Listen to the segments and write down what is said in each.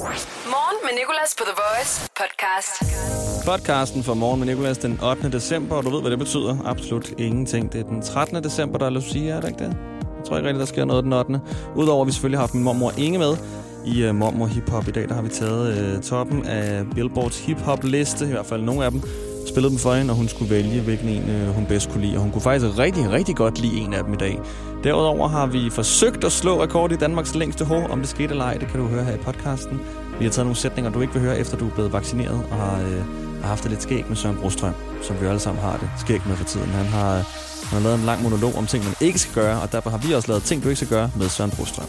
Morgen med Nicolas på The Voice podcast. Podcasten for morgen med Nicolas den 8. december, og du ved, hvad det betyder. Absolut ingenting. Det er den 13. december, der er Lucia, er det ikke det? Jeg tror ikke rigtigt, der sker noget den 8. Udover at vi selvfølgelig har haft min mormor Inge med i uh, Mormor Hip Hop i dag, der har vi taget uh, toppen af Billboards hip hop liste, i hvert fald nogle af dem, spillet dem for hende, og hun skulle vælge, hvilken en uh, hun bedst kunne lide. Og hun kunne faktisk rigtig, rigtig godt lide en af dem i dag. Derudover har vi forsøgt at slå rekord i Danmarks længste hår. Om det skete eller ej, det kan du høre her i podcasten. Vi har taget nogle sætninger, du ikke vil høre, efter du er blevet vaccineret, og har, øh, har haft det lidt skæg med Søren Brostrøm, som vi alle sammen har det skæg med for tiden. Han har, han har lavet en lang monolog om ting, man ikke skal gøre, og derfor har vi også lavet ting, du ikke skal gøre med Søren Brostrøm.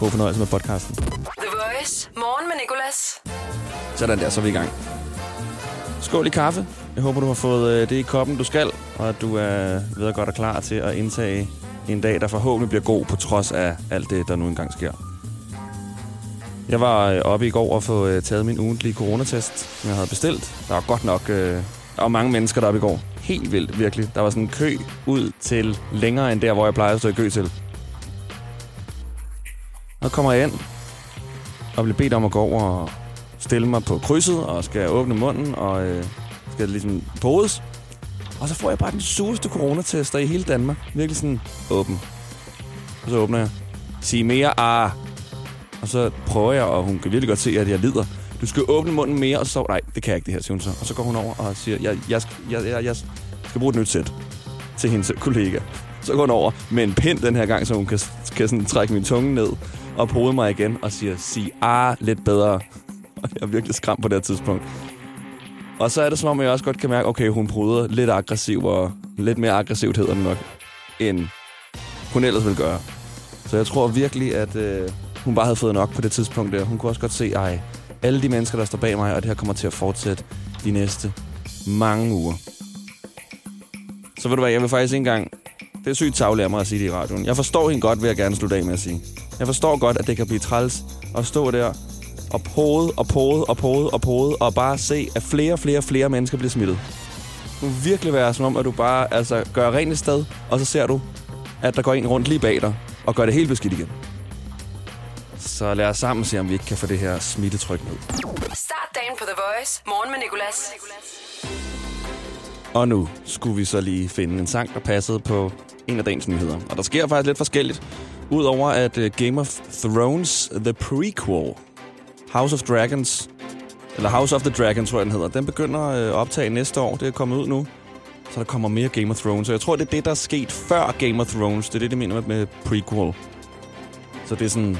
God fornøjelse med podcasten. The Voice. Morgen med Nicolas. Sådan der, så er vi i gang. Skål i kaffe. Jeg håber, du har fået øh, det i koppen, du skal, og at du er ved at godt og klar til at indtage en dag, der forhåbentlig bliver god, på trods af alt det, der nu engang sker. Jeg var øh, oppe i går og få øh, taget min ugentlige coronatest, som jeg havde bestilt. Der var godt nok øh, og mange mennesker deroppe i går. Helt vildt, virkelig. Der var sådan en kø ud til længere end der, hvor jeg plejede at stå i kø til. Og kommer jeg ind og bliver bedt om at gå over og stille mig på krydset, og skal åbne munden, og øh, skal ligesom podes. Og så får jeg bare den sureste coronatester i hele Danmark. Virkelig sådan åben. Og så åbner jeg. Sig mere ah. Og så prøver jeg, og hun kan virkelig godt se, at jeg lider. Du skal åbne munden mere, og så... Nej, det kan jeg ikke, det her, siger hun så. Og så går hun over og siger, jeg, jeg, jeg, jeg, jeg skal bruge et nyt sæt til hendes kollega. Så går hun over med en pind den her gang, så hun kan, kan sådan trække min tunge ned og pode mig igen og siger, sig ah lidt bedre. Og jeg er virkelig skræmt på det her tidspunkt. Og så er det som om, jeg også godt kan mærke, okay, hun bryder lidt aggressiv, og lidt mere aggressivt hedder det nok, end hun ellers ville gøre. Så jeg tror virkelig, at øh, hun bare havde fået nok på det tidspunkt der. Hun kunne også godt se, ej, alle de mennesker, der står bag mig, og det her kommer til at fortsætte de næste mange uger. Så ved du hvad, jeg vil faktisk ikke engang... Det er sygt tavligt af mig at sige det i radioen. Jeg forstår hende godt, vil jeg gerne slutte af med at sige. Jeg forstår godt, at det kan blive træls at stå der og pode og pode og pode og pode og bare se, at flere og flere og flere mennesker bliver smittet. Det må virkelig være som om, at du bare altså, gør rent et sted, og så ser du, at der går en rundt lige bag dig og gør det helt beskidt igen. Så lad os sammen se, om vi ikke kan få det her smittetryk ned. Start dagen på The Voice. Morgen med Nicolas. Og nu skulle vi så lige finde en sang, der passede på en af dagens nyheder. Og der sker faktisk lidt forskelligt. Udover at uh, Game of Thrones The Prequel, House of Dragons, eller House of the Dragon, tror jeg, den hedder, den begynder øh, at optage næste år. Det er kommet ud nu. Så der kommer mere Game of Thrones. Så jeg tror, det er det, der er sket før Game of Thrones. Det er det, de mener med, prequel. Så det er sådan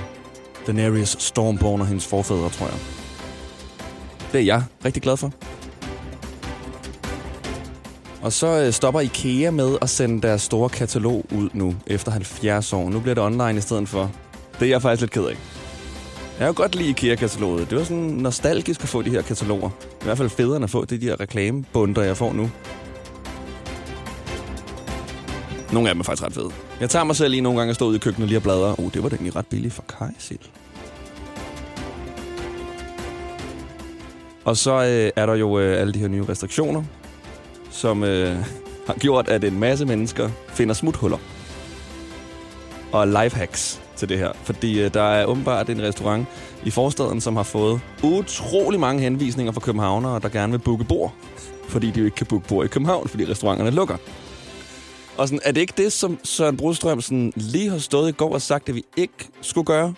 Daenerys Stormborn og hendes forfædre, tror jeg. Det er jeg rigtig glad for. Og så øh, stopper IKEA med at sende deres store katalog ud nu, efter 70 år. Nu bliver det online i stedet for. Det er jeg faktisk lidt ked af. Jeg kan godt lide IKEA-kataloget. Det var sådan nostalgisk at få de her kataloger. I hvert fald federe at få det de her reklamebunder, jeg får nu. Nogle af dem er faktisk ret fede. Jeg tager mig selv lige nogle gange at stå ude i køkkenet lige og bladre. Oh, det var da egentlig ret billigt for Kajsil. Og så øh, er der jo øh, alle de her nye restriktioner, som øh, har gjort, at en masse mennesker finder smuthuller. Og lifehacks til det her. Fordi øh, der er åbenbart en restaurant i forstaden, som har fået utrolig mange henvisninger fra københavnere, der gerne vil booke bord. Fordi de jo ikke kan booke bord i København, fordi restauranterne lukker. Og sådan, er det ikke det, som Søren Brostrøm lige har stået i går og sagt, at vi ikke skulle gøre?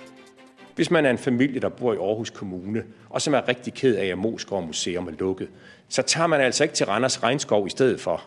Hvis man er en familie, der bor i Aarhus Kommune, og som er rigtig ked af, at Moskov Museum er lukket, så tager man altså ikke til Randers Regnskov i stedet for.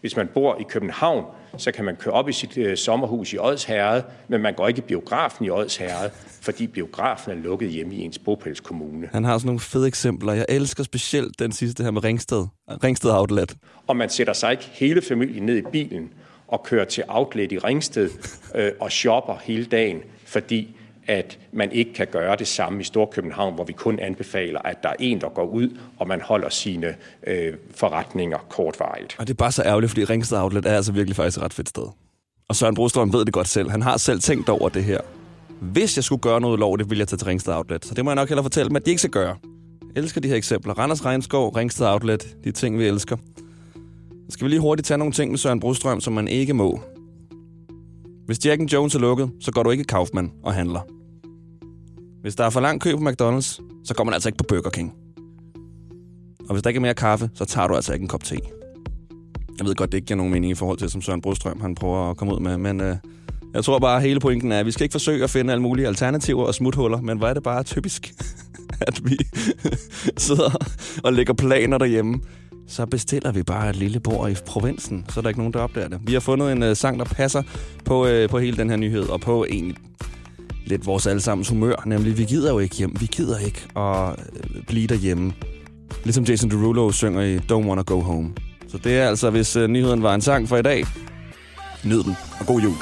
Hvis man bor i København, så kan man køre op i sit øh, sommerhus i Odsherred, men man går ikke i biografen i Odsherred, fordi biografen er lukket hjemme i ens bopælskommune. Han har sådan nogle fede eksempler. Jeg elsker specielt den sidste her med Ringsted. Ringsted Outlet. Og man sætter sig ikke hele familien ned i bilen og kører til Outlet i Ringsted øh, og shopper hele dagen, fordi at man ikke kan gøre det samme i Storkøbenhavn, hvor vi kun anbefaler, at der er en, der går ud, og man holder sine øh, forretninger kortvarigt. Og det er bare så ærgerligt, fordi Ringsted Outlet er altså virkelig faktisk et ret fedt sted. Og Søren Brostrøm ved det godt selv. Han har selv tænkt over det her. Hvis jeg skulle gøre noget lovligt, ville jeg tage til Ringsted Outlet. Så det må jeg nok hellere fortælle dem, at de ikke skal gøre. Jeg elsker de her eksempler. Randers Regnskov, Ringsted Outlet, de ting, vi elsker. Så skal vi lige hurtigt tage nogle ting med Søren Brostrøm, som man ikke må. Hvis Jack Jones er lukket, så går du ikke Kaufmann og handler. Hvis der er for lang kø på McDonald's, så går man altså ikke på Burger King. Og hvis der ikke er mere kaffe, så tager du altså ikke en kop te. Jeg ved godt, det ikke giver nogen mening i forhold til, som Søren Brostrøm han prøver at komme ud med, men øh, jeg tror bare, at hele pointen er, at vi skal ikke forsøge at finde alle mulige alternativer og smuthuller, men hvor er det bare typisk, at vi sidder og lægger planer derhjemme. Så bestiller vi bare et lille bord i provinsen, så er der ikke nogen, der opdager det. Vi har fundet en øh, sang, der passer på, øh, på hele den her nyhed, og på egentlig lidt vores allesammens humør, nemlig vi gider jo ikke hjem. Vi gider ikke at øh, blive derhjemme. Ligesom Jason Derulo synger i Don't Wanna Go Home. Så det er altså, hvis øh, nyheden var en sang for i dag, nyd den, og god jul.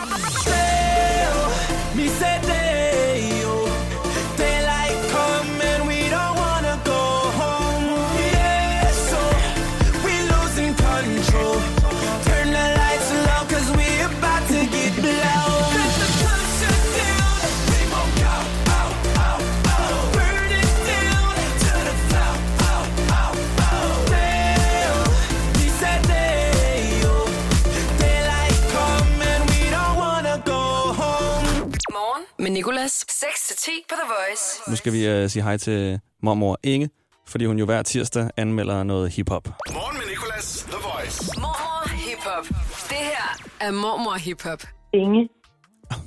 Voice. Nu skal vi øh, sige hej til mormor Inge, fordi hun jo hver tirsdag anmelder noget hiphop. Morgen med Nicolas, The Voice. Mormor Hip Hop. Det her er Mormor Hip Hop. Inge.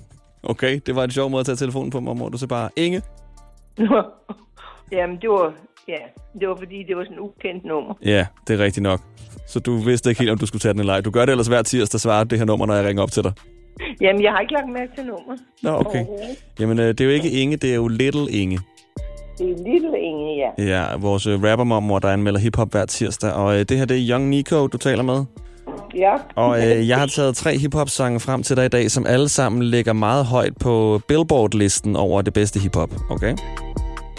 Okay, det var en sjov måde at tage telefonen på, mormor. Du siger bare Inge. Jamen, det var, ja, det var fordi, det var sådan et ukendt nummer. Ja, det er rigtigt nok. Så du vidste ikke helt, om du skulle tage den eller ej. Du gør det ellers hver tirsdag, svarer det her nummer, når jeg ringer op til dig. Jamen, jeg har ikke lagt mærke til nummer. Nå, okay. Jamen, øh, det er jo ikke Inge, det er jo Little Inge. Det er Little Inge, ja. Ja, vores øh, rappermormor, der anmelder hiphop hver tirsdag. Og øh, det her, det er Young Nico, du taler med. Ja. Og øh, jeg har taget tre hiphop-sange frem til dig i dag, som alle sammen ligger meget højt på Billboard-listen over det bedste hiphop. Okay?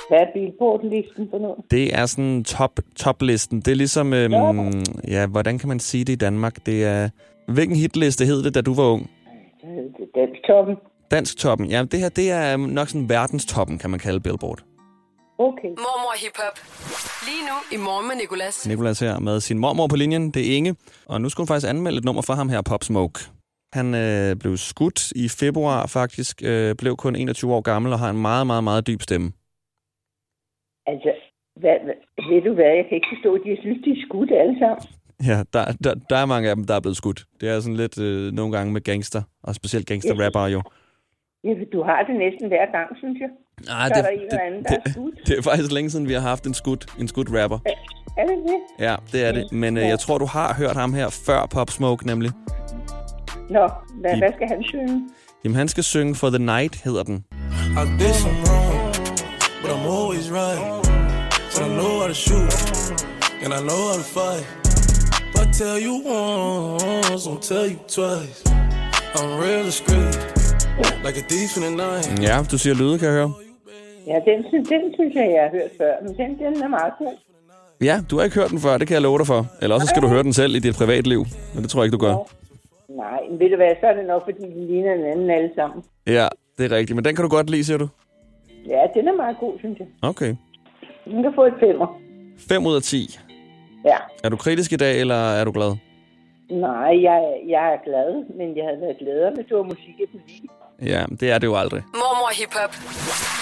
Hvad er Billboard-listen for noget? Det er sådan top, top-listen. Det er ligesom, øhm, ja, hvordan kan man sige det i Danmark? Det er, hvilken hitliste hed det, da du var ung? Øh, Det er Dansktoppen. Dansk toppen. Ja, det her, det er nok sådan verdenstoppen, kan man kalde Billboard. Okay. Mormor Hip Hop. Lige nu i Morgen med Nicolas. Nicolas her med sin mormor på linjen, det er Inge. Og nu skal hun faktisk anmelde et nummer for ham her, Pop Smoke. Han øh, blev skudt i februar faktisk, øh, blev kun 21 år gammel og har en meget, meget, meget dyb stemme. Altså, hvad, hvad, ved du hvad, jeg kan ikke forstå, at de synes, de er skudt alle sammen. Ja, der, der, der er mange af dem, der er blevet skudt. Det er sådan lidt øh, nogle gange med gangster, og specielt gangster-rapper jo. Ja, du har det næsten hver gang, synes jeg. Nej, Så er der en eller anden, der er skudt. det, det er faktisk længe siden, vi har haft en skudt, en skudt rapper. Er det det? Ja, det er det. Men øh, jeg tror, du har hørt ham her før Pop Smoke, nemlig. Nå, hvad, hvad skal han synge? Jamen, han skal synge For the Night, hedder den. I did some wrong, but I'm always right. So I know how to shoot, and I know how to fight. If I tell you once, I'll tell you twice. I'm real discreet, like a thief in the night. Ja, du siger lyde, kan jeg høre. Ja, den, den synes jeg, jeg har hørt før, men den, den er meget god. Ja, du har ikke hørt den før, det kan jeg love dig for. Eller også skal du høre den selv i dit privatliv. Men det tror jeg ikke, du gør. Nej, men ved du hvad, så er det nok, fordi de ligner en anden alle sammen. Ja, det er rigtigt. Men den kan du godt lide, siger du? Ja, den er meget god, synes jeg. Okay. Den kan få et femmer. 5 ud af 10. Ja. Er du kritisk i dag, eller er du glad? Nej, jeg, jeg er glad, men jeg havde været gladere, hvis det var musik, jeg kunne lide. Ja, det er det jo aldrig. Mormor Hip Hop.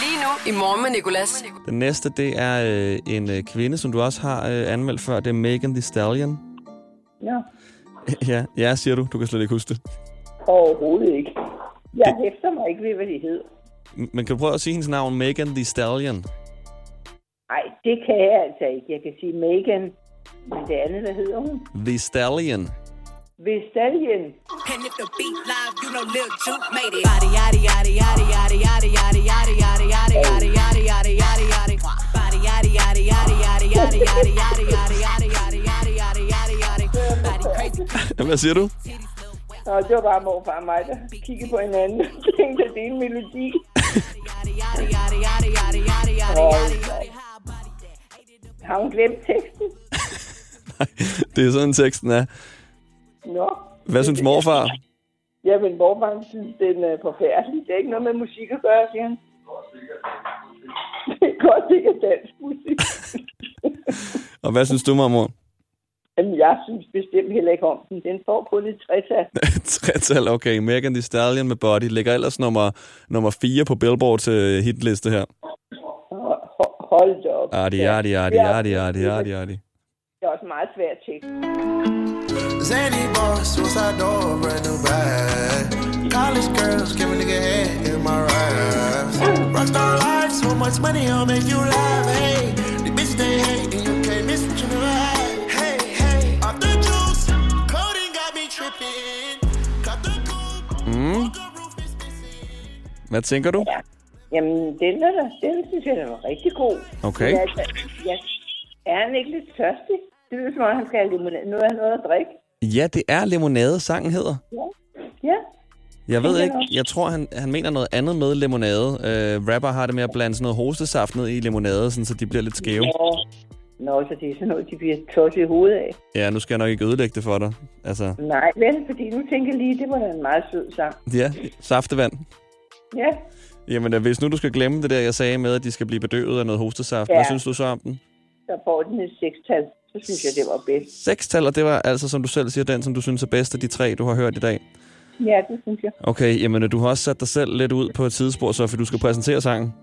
Lige nu i Morgen med Nicolas. Den næste, det er øh, en øh, kvinde, som du også har øh, anmeldt før. Det er Megan Thee Stallion. Nå, ja, ja, siger du. Du kan slet ikke huske det. overhovedet ikke. Jeg hæfter mig ikke ved, hvad det hedder. Men kan du prøve at sige hendes navn? Megan Thee Stallion. Nej, det kan jeg altså ikke. Jeg kan sige Megan, men det andet, hvad hedder hun? The Stallion. Vestalien. And if the beat live, you know Lil Juke made it. Body yaddy yaddy yaddy yaddy yaddy yaddy yaddy yaddy yaddy yaddy yaddy yaddy yaddy yaddy. Body yaddy yaddy yaddy yaddy yaddy yaddy yaddy yaddy yaddy yaddy yaddy yaddy yaddy yaddy. Body crazy. Hvad siger du? Nå, det var bare morfar og mig, der kiggede på hinanden og tænkte, at det er en melodi. Har hun glemt teksten? Det er sådan, teksten er. Nå. Hvad synes morfar? Ja, men morfar synes, den er forfærdelig. Det er ikke noget med musik at gøre, siger han. Det er godt, det ikke er dansk musik. Og hvad synes du, mormor? Jamen, jeg synes bestemt heller ikke om den. Den får kun et trætal. Tretal, okay. Megan Thee Stallion med Body ligger ellers nummer, nummer 4 på Billboard til hitliste her. Hold da op. Ardi, Ja. ardi, ardi, Det er- ardi, ardi, ardi, ardi. Det er også meget svært tekst. Zany boss, suicide door, brand new bag. College girls, give a nigga head in my raps. Rockstar life, so much money, I'll make you laugh. Hey, the bitch they hate, and you can't miss what you never had. Hey, hey, off the juice, coding got me tripping. Got the coupe, Mm. the roof is missing. Hvad tænker du? Jamen, den der, der, den synes jeg, der var rigtig god. Okay. Men altså, ja, er han ikke lidt tørstig? Det lyder som om, han skal have limonade. Nu har han noget at drikke. Ja, det er limonade, sangen hedder. Ja. Ja. Jeg ved ikke, jeg jeg tror, han, han mener noget andet med limonade. Uh, rapper har det med at blande sådan noget hostesaft ned i limonade, sådan, så de bliver lidt skæve. Nå. Nå, så det er sådan noget, de bliver tosset i hovedet af. Ja, nu skal jeg nok ikke ødelægge det for dig. Altså, Nej, vel, fordi nu tænker jeg lige, det var da en meget sød sang. ja, saftevand. Ja, Jamen, øh, hvis nu du skal glemme det der, jeg sagde med, at de skal blive bedøvet af noget hostesaft, Ja. hvad synes du så om den? så får den et sekstal. Så synes jeg, det var bedst. Sekstal, og det var altså, som du selv siger, den, som du synes er bedst af de tre, du har hørt i dag. Ja, det synes jeg. Okay, jamen øh, du har også sat dig selv lidt ud på et tidsspor, så for du skal præsentere sangen.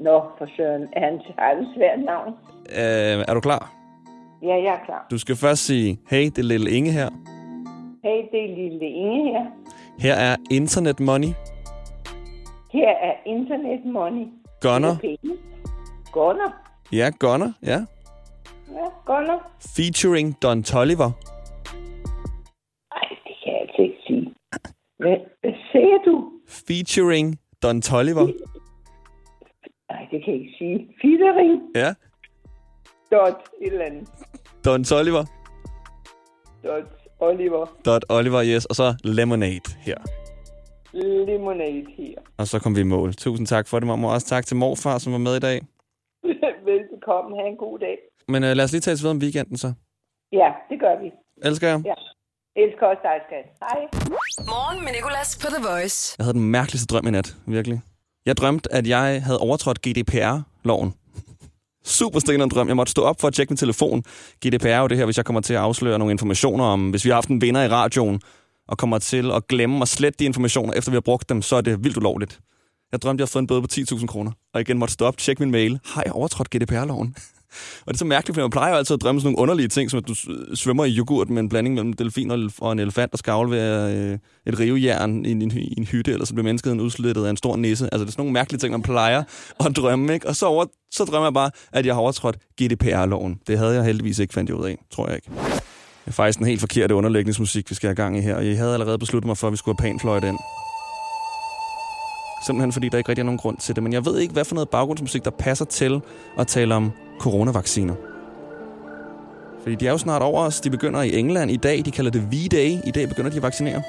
Nå, for søren. Er han har et svært navn? Øh, er du klar? Ja, jeg er klar. Du skal først sige, hey, det er Lille Inge her. Hey, det er lille Inge her. Her er Internet Money. Her er internet money. Gunner. Er. Gunner. Ja, Gunner, ja. Ja, Gunner. Featuring Don Tolliver. Ej, det kan jeg altså ikke sige. Hvad, hvad siger du? Featuring Don Tolliver. Nej, det kan jeg ikke sige. Featuring. Ja, Dot et eller andet. Don Tolliver. Dot Oliver. Dot Oliver, yes. Og så Lemonade her. Lemonade her. Og så kom vi i mål. Tusind tak for det, mormor. Også tak til morfar, som var med i dag. Velbekomme. Ha' en god dag. Men øh, lad os lige tale videre om weekenden så. Ja, det gør vi. Elsker jeg. Ja. Elsker også dig, skat. Hej. Morgen med Nicolas på The Voice. Jeg havde den mærkeligste drøm i nat, virkelig. Jeg drømte, at jeg havde overtrådt GDPR-loven. Super stenende drøm. Jeg måtte stå op for at tjekke min telefon. GDPR er jo det her, hvis jeg kommer til at afsløre nogle informationer om, hvis vi har haft en vinder i radioen, og kommer til at glemme og slette de informationer, efter vi har brugt dem, så er det vildt ulovligt. Jeg drømte, jeg havde fået en bøde på 10.000 kroner, og igen måtte stå op, tjekke min mail. Har jeg overtrådt GDPR-loven? Og det er så mærkeligt, for man plejer jo altid at drømme sådan nogle underlige ting, som at du svømmer i yoghurt med en blanding mellem delfin og en elefant, der skal aflevere øh, et rivejern i en, i en hytte, eller så bliver mennesket udslettet af en stor nisse. Altså det er sådan nogle mærkelige ting, man plejer at drømme, ikke? Og så, over, så drømmer jeg bare, at jeg har overtrådt GDPR-loven. Det havde jeg heldigvis ikke fandt ud af, tror jeg ikke. Det er faktisk en helt forkert underlægningsmusik, vi skal have gang i her, og jeg havde allerede besluttet mig for, at vi skulle have panfløjte ind. Simpelthen fordi der ikke rigtig er nogen grund til det. Men jeg ved ikke, hvad for noget baggrundsmusik, der passer til at tale om coronavacciner. Fordi de er jo snart over os. De begynder i England i dag. De kalder det V-Day. I dag begynder de at vaccinere.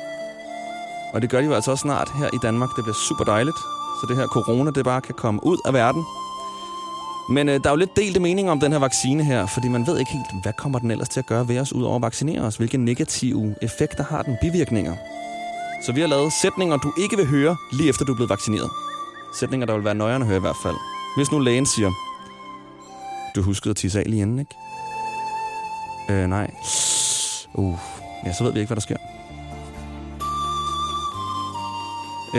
Og det gør de jo altså også snart her i Danmark. Det bliver super dejligt. Så det her corona, det bare kan komme ud af verden. Men øh, der er jo lidt delte meninger om den her vaccine her, fordi man ved ikke helt, hvad kommer den ellers til at gøre ved os, udover at vaccinere os? Hvilke negative effekter har den? Bivirkninger? Så vi har lavet sætninger, du ikke vil høre, lige efter du er blevet vaccineret. Sætninger, der vil være nøjere at høre i hvert fald. Hvis nu lægen siger, du huskede at tisse af lige inden, ikke? Øh, nej. Uh, ja, så ved vi ikke, hvad der sker.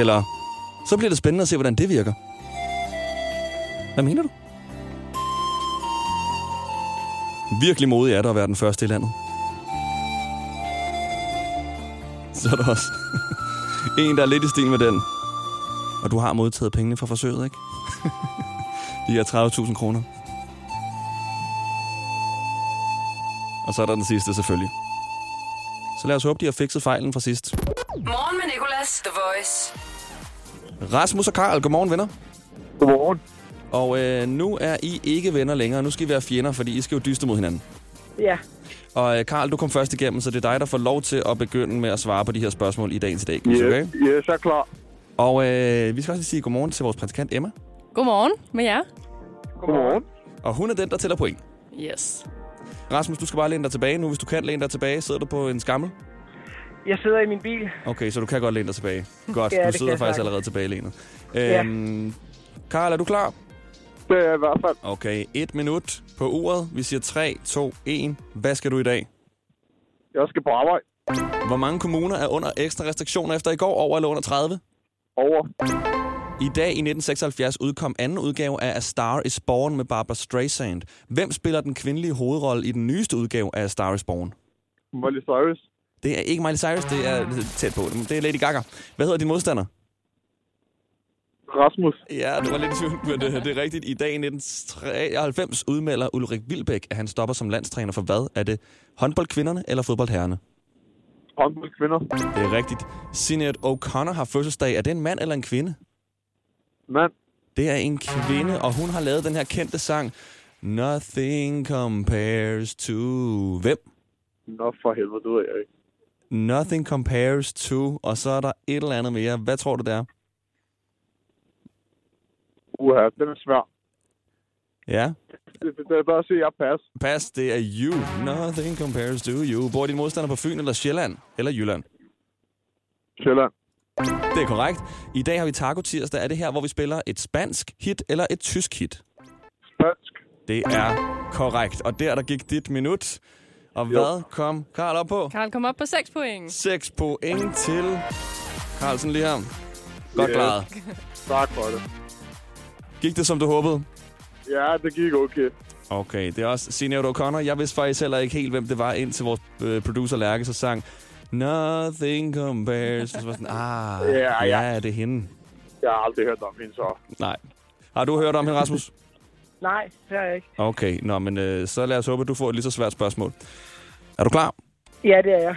Eller, så bliver det spændende at se, hvordan det virker. Hvad mener du? Virkelig modig er det at være den første i landet. Så er der også en, der er lidt i stil med den. Og du har modtaget pengene fra forsøget, ikke? De er 30.000 kroner. Og så er der den sidste selvfølgelig. Så lad os håbe, de har fikset fejlen fra sidst. Morgen med Nicolas, The Voice. Rasmus og Karl, godmorgen venner. Godmorgen. Og øh, nu er I ikke venner længere. Nu skal I være fjender, fordi I skal jo dyste mod hinanden. Ja. Og øh, Karl, du kom først igennem, så det er dig, der får lov til at begynde med at svare på de her spørgsmål i dagens dag. Yes, Okay? yes, jeg er klar. Og øh, vi skal også lige sige godmorgen til vores praktikant Emma. Godmorgen med jer. Godmorgen. Og hun er den, der tæller point. Yes. Rasmus, du skal bare læne dig tilbage nu. Hvis du kan læne dig tilbage, sidder du på en skammel. Jeg sidder i min bil. Okay, så du kan godt læne dig tilbage. Godt, Ja, du sidder faktisk sagtens. allerede tilbage lænet. Ja. Øhm, Karl, er du klar? Det er jeg i hvert fald. Okay, et minut på uret. Vi siger 3, 2, 1. Hvad skal du i dag? Jeg skal på arbejde. Hvor mange kommuner er under ekstra restriktioner efter i går? Over eller under 30? Over. I dag i 1976 udkom anden udgave af A Star is Born med Barbara Streisand. Hvem spiller den kvindelige hovedrolle i den nyeste udgave af A Star is Born? Molly Cyrus. Det er ikke Miley Cyrus, det er tæt på. Det er Lady Gaga. Hvad hedder din modstander? Rasmus. Ja, det var lidt tvivl, men det, det er rigtigt. I dag i 1993 udmelder Ulrik Vilbæk, at han stopper som landstræner for hvad? Er det håndboldkvinderne eller fodboldherrerne? Håndboldkvinder. Det er rigtigt. Sinead O'Connor har fødselsdag. Er det en mand eller en kvinde? Mand. Det er en kvinde, og hun har lavet den her kendte sang Nothing compares to... Hvem? Nå, for helvede, det ved jeg ikke. Nothing compares to, og så er der et eller andet mere. Hvad tror du, det er? Uha, den er svær. Ja, Det, det, det er bare at sige, jeg pas. pas, det er you. Nothing compares to you. Bor din modstander på Fyn eller Sjælland? Eller Jylland? Sjælland. Det er korrekt. I dag har vi Taco Tirsdag. Er det her, hvor vi spiller et spansk hit eller et tysk hit? Spansk. Det er korrekt. Og der, der gik dit minut. Og hvad kom Karl op på? Karl kom op på 6 point. 6 point til Carlsen lige her. Godt Yes. klaret. Tak for det. Gik det, som du håbede? Ja, det gik okay. Okay, det er også Sinead O'Connor. Jeg vidste faktisk heller ikke helt, hvem det var, indtil vores øh, producer Lærke så sang Nothing compares. Så var sådan, ah, Ja, ja. ja, det er hende. Jeg har aldrig hørt om hende, så... Nej. Har du hørt om hende, Rasmus? Nej, det har jeg ikke. Okay, nå, men øh, så lad os håbe, at du får et lige så svært spørgsmål. Er du klar? Ja, det er jeg.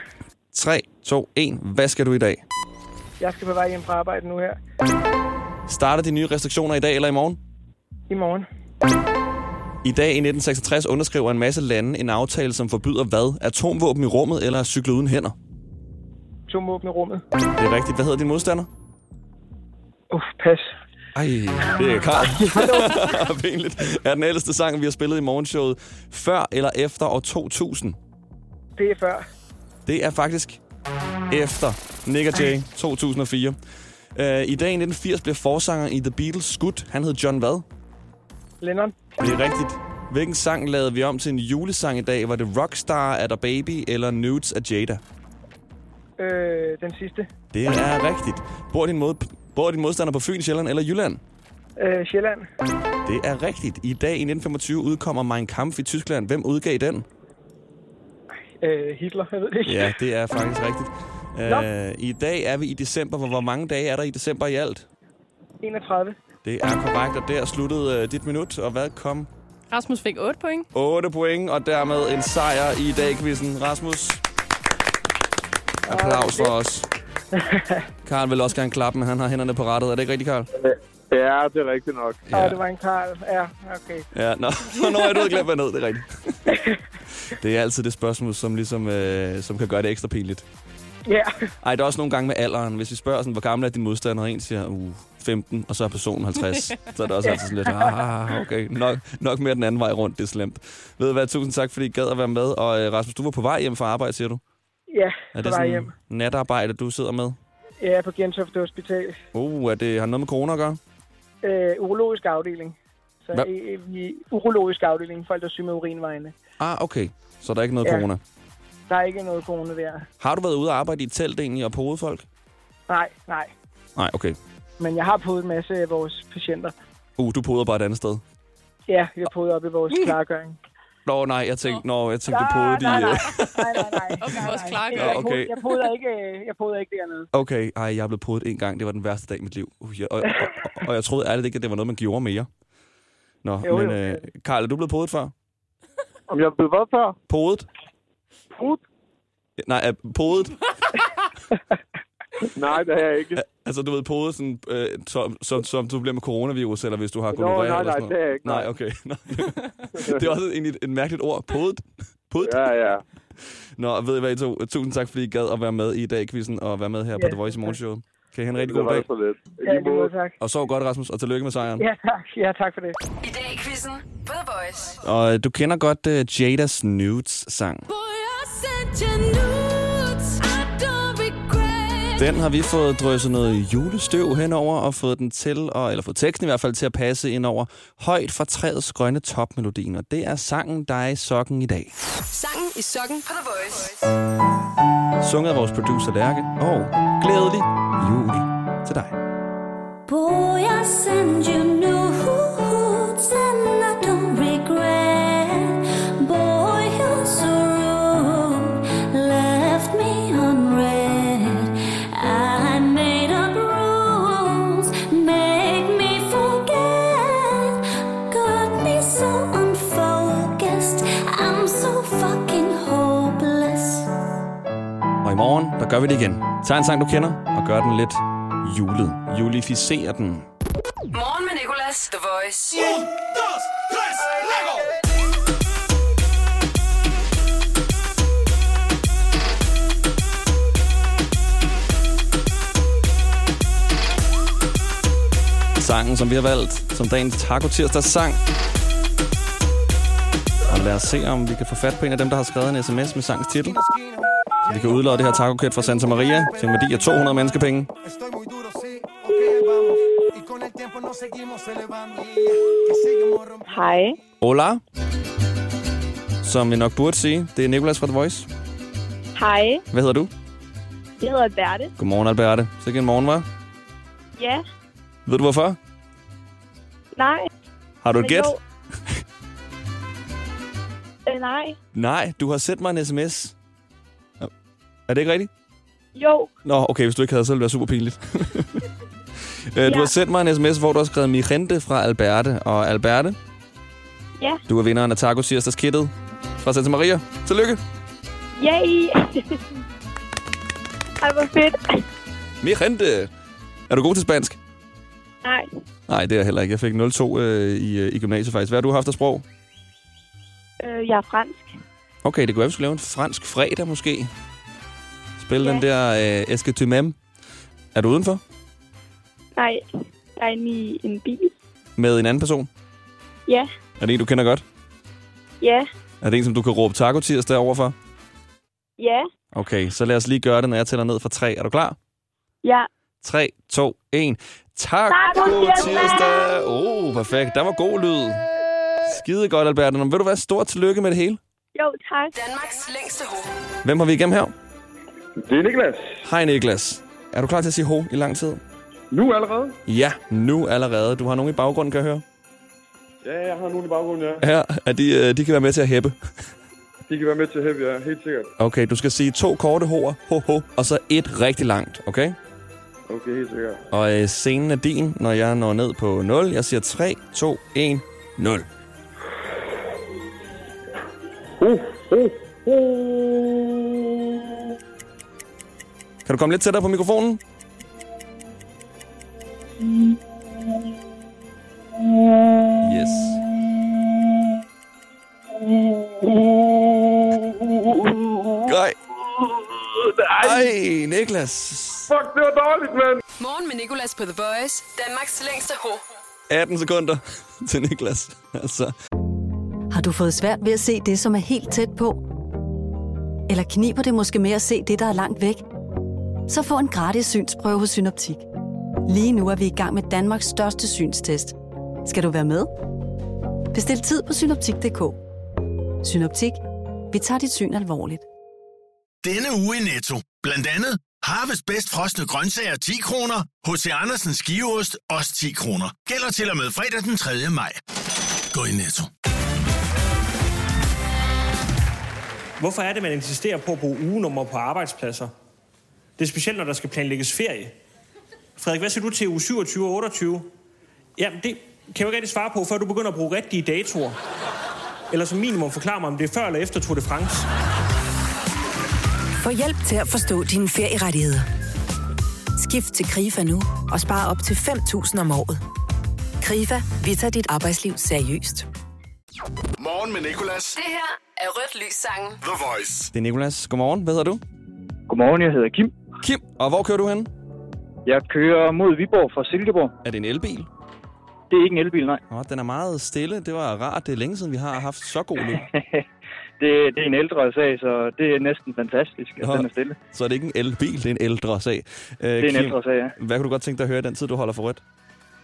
3, 2, 1. Hvad skal du i dag? Jeg skal på vej hjem fra arbejde nu her. Starter de nye restriktioner i dag eller i morgen? I morgen. I dag i 1966 underskriver en masse lande en aftale, som forbyder hvad? Atomvåben i rummet eller at cykle uden hænder? To åbne rummet. Det er rigtigt. Hvad hedder din modstander? Uff, pas. Ej, det er Karl. Pinligt. Er den ældste sang, vi har spillet i morgenshowet før eller efter år 2000? Det er før. Det er faktisk efter Nick Jay 2004. Uh, I dag i 1980 blev forsangeren i The Beatles skudt. Han hed John hvad? Lennon. Det er rigtigt. Hvilken sang lavede vi om til en julesang i dag? Var det Rockstar af The Baby eller Nudes af Jada? Øh, den sidste. Det er rigtigt. Bor din, mod, bor din modstander på Fyn, Sjælland eller Jylland? Øh, Sjælland. Det er rigtigt. I dag i 1925 udkommer Mein Kampf i Tyskland. Hvem udgav den? Øh, Hitler, jeg ved det ikke. Ja, det er faktisk rigtigt. Nå. Uh, I dag er vi i december. Hvor, hvor mange dage er der i december i alt? 31. Det er korrekt, og der sluttede uh, dit minut. Og hvad kom? Rasmus fik 8 point. 8 point, og dermed en sejr i dag-quizzen. Rasmus, applaus for os. Karl vil også gerne klappe, men han har hænderne på rettet. Er det ikke rigtigt, Karl? Ja, det er rigtigt nok. Ja. Og det var en Karl. Ja, okay. Ja, nå, nå er du glemt, hvad ned, det er rigtigt. Det er altid det spørgsmål, som, ligesom, øh, som kan gøre det ekstra pinligt. Ja. Ej, der er også nogle gange med alderen. Hvis vi spørger, sådan, hvor gammel er din modstander, og en siger, uh, 15, og så er personen 50, så er det også altid sådan lidt, ah, okay, nok, nok mere den anden vej rundt, det er slemt. Ved du hvad, tusind tak, fordi I gad at være med. Og øh, Rasmus, du var på vej hjem fra arbejde, siger du? Ja, Er på det vej sådan hjem. natarbejde, du sidder med? Ja, på Gentofte Hospital. Uh, er det, har det noget med corona at gøre? Øh, urologisk afdeling. Så Hvad? i, i urologisk afdeling, folk der er syge med urinvejene. Ah, okay. Så der er ikke noget Ja. corona. Der er ikke noget corona der. Har du været ude og arbejde i et telt egentlig og på folk? Nej, nej. Nej, okay. Men jeg har podet en masse af vores patienter. Uh, du poder bare et andet sted. Ja, har podet op i vores klargøring. Nå, nej, jeg tænkte, nå, jeg tænkte, du Nej, podede nej, i... nej. øh, Nej, nej, nej. Og vores nej. klargøring. Jeg, Okay. okay. jeg, poder ikke, øh, jeg poder ikke dernede. Okay, ej, jeg blevet podet en gang. Det var den værste dag i mit liv. Uh, jeg, og, og, og, og jeg troede ærligt ikke, at det var noget, man gjorde mere. Nå, Jo, men jo. øh, Karl, er du blevet podet før? Om jeg blevet hvad før? Podet? Put? Nej, er podet? Nej, det har jeg ikke. altså, du ved, podet, sådan, øh, som, som, som du bliver med coronavirus, eller hvis du har gonorrhea nej, eller nej, sådan det har jeg ikke. Nej, okay. Det er også egentlig et, et mærkeligt ord. Podet? Podet? Ja, ja. Nå, ved I hvad, I to? Tusind tak, fordi I gad at være med i dag, quizzen, og være med her på Ja, The Voice i morgenshow. Kan I have en rigtig Det god var dag. så lidt. Ja, lige det måde. tak. Og sov godt, Rasmus, og tillykke med sejren. Ja, tak. Ja, tak for det. I dag i quizzen på The Voice. Og øh, du kender godt uh, Jada's Nudes sang. Den har vi fået drysset noget julestøv henover og fået den til, og, eller fået teksten i hvert fald til at passe ind over højt fra træets grønne topmelodien. Og det er sangen, der er i sokken i dag. Sangen i sokken på The Voice. Sunget af vores producer Lærke, og glædelig jul til dig. Boy, I send you nudes der gør vi det igen. Tag en sang, du kender, og gør den lidt julet. Julificer den. Morgen med Nicolas, The Voice. Un, dos, tres, Lego! Sangen, som vi har valgt som dagens Taco Tirsdags sang. Og lad os se, om vi kan få fat på en af dem, der har skrevet en sms med sangens titel. Vi kan udlåde det her taco fra Santa Maria til en værdi af 200 menneskepenge. Hej. Hola. Som vi nok burde sige, det er Nicolas fra The Voice. Hej. Hvad hedder du? Jeg hedder Berte. Godmorgen, Alberte. Så en morgen, var? Ja. Ved du hvorfor? Nej. Har du et gæt? Øh, nej. Nej, du har sendt mig en sms. Er det ikke rigtigt? Jo. Nå, okay, hvis du ikke havde, så ville det være super pinligt. Øh, Du har sendt mig en sms, hvor du har skrevet Mirente fra Alberte. Og Alberte, Ja. du er vinderen af Taco Tirsdags kittet fra Santa Maria. Tillykke. Yay. Ej, hvor fedt. Mirente. Er du god til spansk? Nej. Nej, det er jeg heller ikke. Jeg fik 0-2 øh, i, øh, i gymnasiet faktisk. Hvad har du haft af sprog? Øh, jeg er fransk. Okay, det kunne være, vi skulle lave en fransk fredag måske. Spille ja. den der øh, Eske tu m'aimes. Er du udenfor? Nej. Jeg er inde i en bil. Med en anden person? Ja. Er det en, du kender godt? Ja. Er det en, som du kan råbe taco tirsdag overfor? Ja. Okay, så lad os lige gøre det, når jeg tæller ned fra 3. Er du klar? Ja. 3, 2, 1. Taco Taco tirsdag! Oh, perfekt. Der var god lyd. Skide godt, Albert. Men Vil du være stort tillykke med det hele? Jo, tak. Danmarks længste hoved. Hvem har vi igennem her? Det er Niklas. Hej, Niklas. Er du klar til at sige ho i lang tid? Nu allerede? Ja, nu allerede. Du har nogen i baggrunden, kan jeg høre. Ja, jeg har nogen i baggrunden, ja. Her, at de, øh, de kan være med til at hæppe. De kan være med til at hæve, ja. Helt sikkert. Okay, du skal sige to korte hoer, ho, ho, og så et rigtig langt, okay? Okay, helt sikkert. Og øh, scenen er din, når jeg når ned på 0. Jeg siger 3, 2, 1, 0. Uh, uh, uh. Kan du komme lidt tættere på mikrofonen? Yes. Gøj. Ej, Niklas. Fuck, det var dårligt, mand. Morgen med Nicolas på The Voice. Danmarks længste hoved. 18 sekunder til Niklas. Altså. Har du fået svært ved at se det, som er helt tæt på? Eller kniber det måske med at se det, der er langt væk? Så få en gratis synsprøve hos Synoptik. Lige nu er vi i gang med Danmarks største synstest. Skal du være med? Bestil tid på synoptik.dk. Synoptik. Vi tager dit syn alvorligt. Denne uge i Netto. Blandt andet Harvest bedst frosne grøntsager 10 kroner. H.C. Andersens skiveost også 10 kroner. Gælder til og med fredag den 3. maj. Gå i Netto. Hvorfor er det, man insisterer på at bruge ugenummer på arbejdspladser? Det er specielt, når der skal planlægges ferie. Frederik, hvad siger du til uge 27 og 28? Jamen, det kan jeg jo ikke rigtig svare på, før du begynder at bruge rigtige datoer. Eller som minimum forklare mig, om det er før eller efter Tour de France. Få hjælp til at forstå dine ferierettigheder. Skift til KRIFA nu og spar op til 5.000 om året. KRIFA, vi tager dit arbejdsliv seriøst. Morgen med Nicolas. Det her er Rødt Lys sangen. The Voice. Det er Nikolas. Godmorgen. Hvad hedder du? Godmorgen, jeg hedder Kim. Kim. Og hvor kører du hen? Jeg kører mod Viborg fra Silkeborg. Er det en elbil? Det er ikke en elbil, nej. Åh, den er meget stille. Det var rart. Det er længe siden, vi har haft så god lyd. det, det er en ældre sag, så det er næsten fantastisk, at Nå, den er stille. Så er det ikke en elbil, det er en ældre sag. Øh, Det er en ældre sag, ja. Hvad kunne du godt tænke dig at høre i den tid, du holder for rødt?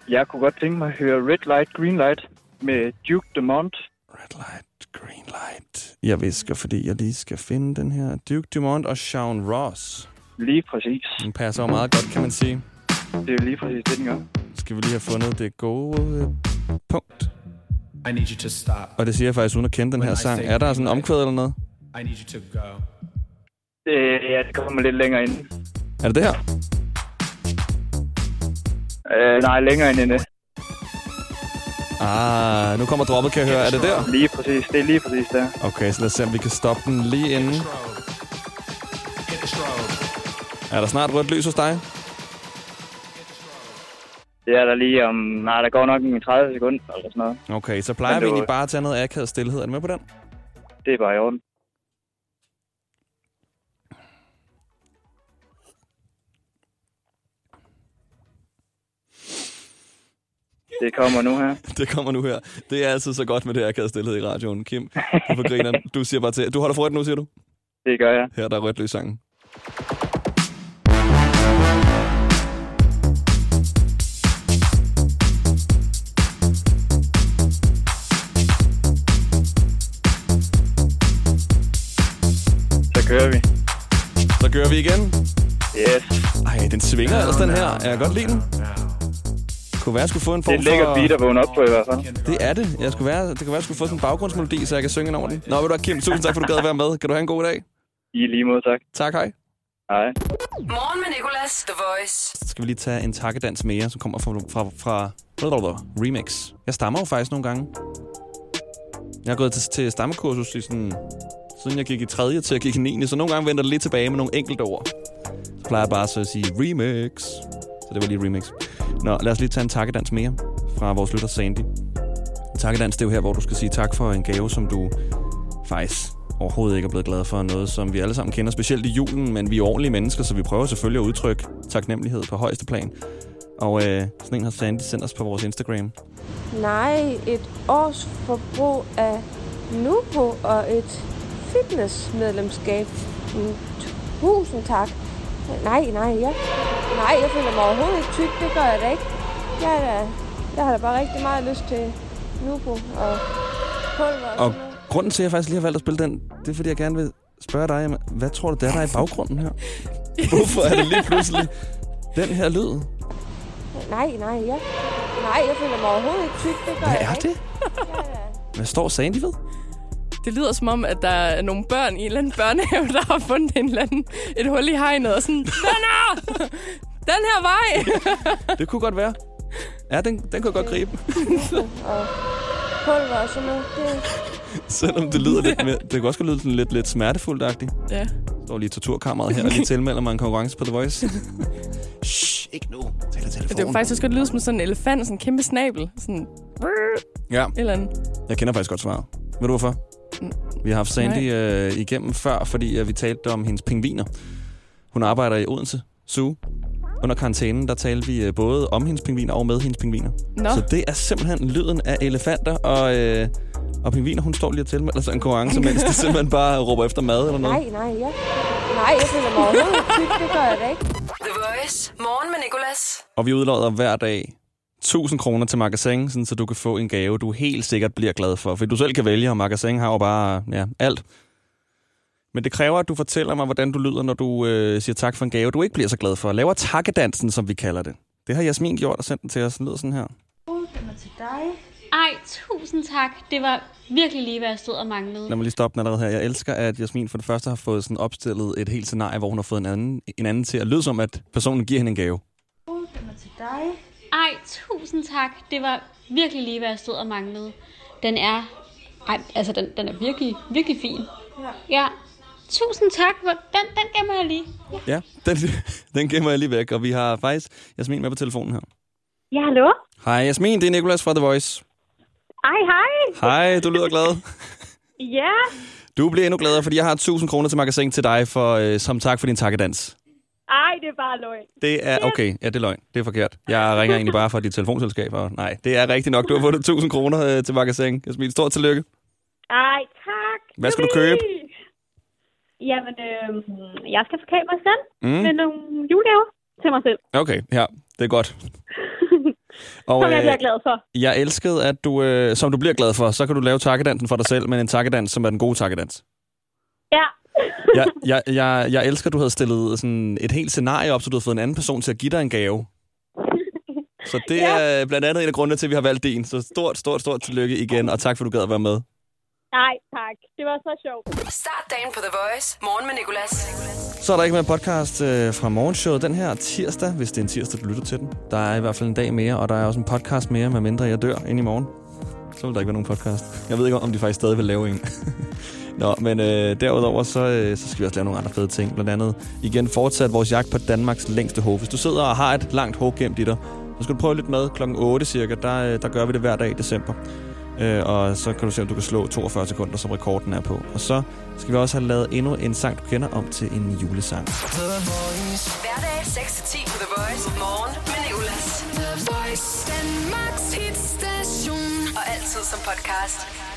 Jeg kunne godt tænke mig at høre Red Light, Green Light med Duke Dumont. Red Light, Green Light. Jeg visker, fordi jeg lige skal finde den her. Duke Dumont og Shawn Ross. Lige præcis. Den passer jo meget godt, kan man sige. Det er jo lige præcis det, den gør. skal vi lige have fundet det gode øh, punkt. I need you to stop. Og det siger jeg faktisk uden at kende den her sang. Er der sådan en omkvæd eller noget? I need you to go. Det, ja, det kommer lidt længere ind. Er det det her? Øh, nej, længere ind end det. Ah, nu kommer droppet, kan jeg høre. Er det der? Lige præcis. Det er lige præcis der. Okay, så lad os se, om vi kan stoppe den lige inden. Er der snart rødt lys hos dig? Det er der lige om... Nej, der går nok en 30 sekunder eller sådan noget. Okay, så plejer Men vi det egentlig bare at tage noget akavet stillhed. Er du med på den? Det er bare i orden. Det kommer nu her. Det kommer nu her. Det er altid så godt med det akavet stillhed i radioen. Kim, du får grineren. Du siger bare til. Du holder for rødt nu, siger du? Det gør jeg. Her der er rødt lys sangen. Kører vi. Så kører vi igen. Yes. Ej, den svinger ellers, den her. Jeg kan godt lide den. Kunne være, jeg skulle få en Det form er en lækker for... beat at vågne op på i hvert fald. Det er det. Jeg skulle være, det kan være, jeg skulle få sådan en baggrundsmelodi, så jeg kan synge ind over den. Nå, ved du hvad, Kim, tusind tak, for du gad at være med. Kan du have en god dag? I lige måde, tak. Tak, hej. Hej. Morgen med Nicolas, The Voice. Så skal vi lige tage en takkedans mere, som kommer fra, fra, fra Remix. Jeg stammer jo faktisk nogle gange. Jeg har gået til, til stammekursus i sådan, siden jeg gik i 3. til jeg gik i 9. Så nogle gange vender det lidt tilbage med nogle enkelte ord. Så plejer jeg bare så at sige remix. Så det var lige remix. Nå, lad os lige tage en takkedans mere fra vores lytter Sandy. En takkedans, det er jo her, hvor du skal sige tak for en gave, som du faktisk overhovedet ikke er blevet glad for. Noget, som vi alle sammen kender, specielt i julen, men vi er ordentlige mennesker, så vi prøver selvfølgelig at udtrykke taknemmelighed på højeste plan. Og øh, sådan en har Sandy sendt os på vores Instagram. Nej, et års forbrug af Nubo og et fitnessmedlemskab. Mm, Tusind tak. Nej, nej, ja. Nej, jeg føler mig overhovedet ikke tyk. Det gør jeg da ikke. Jeg, da, jeg har da bare rigtig meget lyst til Nubo og pulver og, Og grunden til, at jeg faktisk lige har valgt at spille den, det er, fordi jeg gerne vil spørge dig, hvad tror du, det er, der er i baggrunden her? Hvorfor er det lige pludselig den her lyd? Nej, nej, ja. Nej, jeg føler mig overhovedet ikke tyk. Det gør Hvad jeg er da det? Hvad står Sandy ved? Det lyder som om, at der er nogle børn i en eller anden børnehave, der har fundet en eller anden, et hul i hegnet og sådan, den her! Den her vej! Det kunne godt være. Ja, den, den kunne jeg godt gribe. og pulver og sådan noget. Selvom det lyder lidt mere, det kan også godt lyde sådan lidt, lidt smertefuldt-agtigt. Ja. står lige i torturkammeret her og lige tilmelder mig en konkurrence på The Voice. Shh, ikke nu. Tag dig Det telefonen. er faktisk også godt lyde som sådan en elefant, sådan en kæmpe snabel. Sådan Ja, eller andet. jeg kender faktisk godt svaret. Ved du hvorfor? Vi har haft Sandy øh, igennem før, fordi øh, vi talte om hendes pingviner. Hun arbejder i Odense Zoo. Under karantænen, der talte vi øh, både om hendes pingviner og med hendes pingviner. Nå. Så det er simpelthen lyden af elefanter og, øh, og pingviner. Hun står lige og tilmelder sig en konkurrence, mens de simpelthen bare råber efter mad eller noget. nej, nej, ja. Nej, jeg føler mig overhovedet tyk. Det gør jeg da ikke. The Voice. Morgen med Nicolas. Og vi udlodder hver dag 1000 kroner til magasin, sådan, så du kan få en gave, du helt sikkert bliver glad for. For du selv kan vælge, og magasin har jo bare ja, alt. Men det kræver, at du fortæller mig, hvordan du lyder, når du øh, siger tak for en gave, du ikke bliver så glad for. Laver takkedansen, som vi kalder det. Det har Jasmin gjort og sendt den til os. Den lyder sådan her. Den er til dig. Ej, tusind tak. Det var virkelig lige, hvad jeg stod og manglede. Lad mig lige stoppe den allerede her. Jeg elsker, at Jasmin for det første har fået sådan opstillet et helt scenarie, hvor hun har fået en anden, en anden til at lyde som, at personen giver hende en gave. Den er til dig. Ej, tusind tak. Det var virkelig lige, hvad jeg stod og manglede. Den er... Ej, altså, den, den er virkelig, virkelig fin. Ja. Ja. Tusind tak. Hvor- Den, den gemmer jeg lige. Ja, den, den gemmer jeg lige væk, og vi har faktisk Jasmin med på telefonen her. Ja, hallo? Hej Jasmin, det er Nikolas fra The Voice. Ej, hej. Hej, du lyder glad. Ja. Du bliver endnu gladere, fordi jeg har 1000 kroner til magasin til dig for, øh, som tak for din takkedans. Ej, det er bare løgn. Det er okay. Ja, det er løgn. Det er forkert. Jeg ringer egentlig bare fra dit telefonselskab. Og nej, det er rigtigt nok. Du har fået 1000 kroner øh, til magasin. Jasmin, stort tillykke. Ej, tak. Hvad skal du købe? Jamen, øh, jeg skal forkæle mig selv Mm. med nogle julegaver til mig selv. Okay, ja, det er godt. Og, Som jeg øh, bliver glad for. Jeg elskede, at du, øh, som du bliver glad for, så kan du lave takkedansen for dig selv, men en takkedans, som er den gode takkedans. Ja. Jeg, jeg, jeg, jeg elsker, at du havde stillet sådan et helt scenarie op, så du havde fået en anden person til at give dig en gave. Så det er blandt andet en af grundene til, at vi har valgt din. Så stort, stort, stort tillykke igen, og tak for, at du gad at være med. Nej, tak. Det var så sjovt. Start dagen på The Voice. Morgen med Nicolas. Så er der ikke mere podcast øh, fra morgenshowet den her tirsdag, hvis det er en tirsdag, du lytter til den. Der er i hvert fald en dag mere, og der er også en podcast mere, med mindre jeg dør ind i morgen. Så vil der ikke være nogen podcast. Jeg ved ikke, om de faktisk stadig vil lave en. Nå, men øh, derudover, så, øh, så skal vi også lave nogle andre fede ting. Blandt andet igen fortsat vores jagt på Danmarks længste hår. Hvis du sidder og har et langt hår gemt i dig, så skal du prøve lidt med klokken 8 cirka. Der, øh, der gør vi det hver dag i december. Øh, og så kan du se, om du kan slå 42 sekunder, som rekorden er på. Og så skal vi også have lavet endnu en sang, du kender, om til en julesang. Hverdag 6-10 på The Voice. Morgen med Nicolas. The Voice. Danmarks hitstation. Og altid som podcast.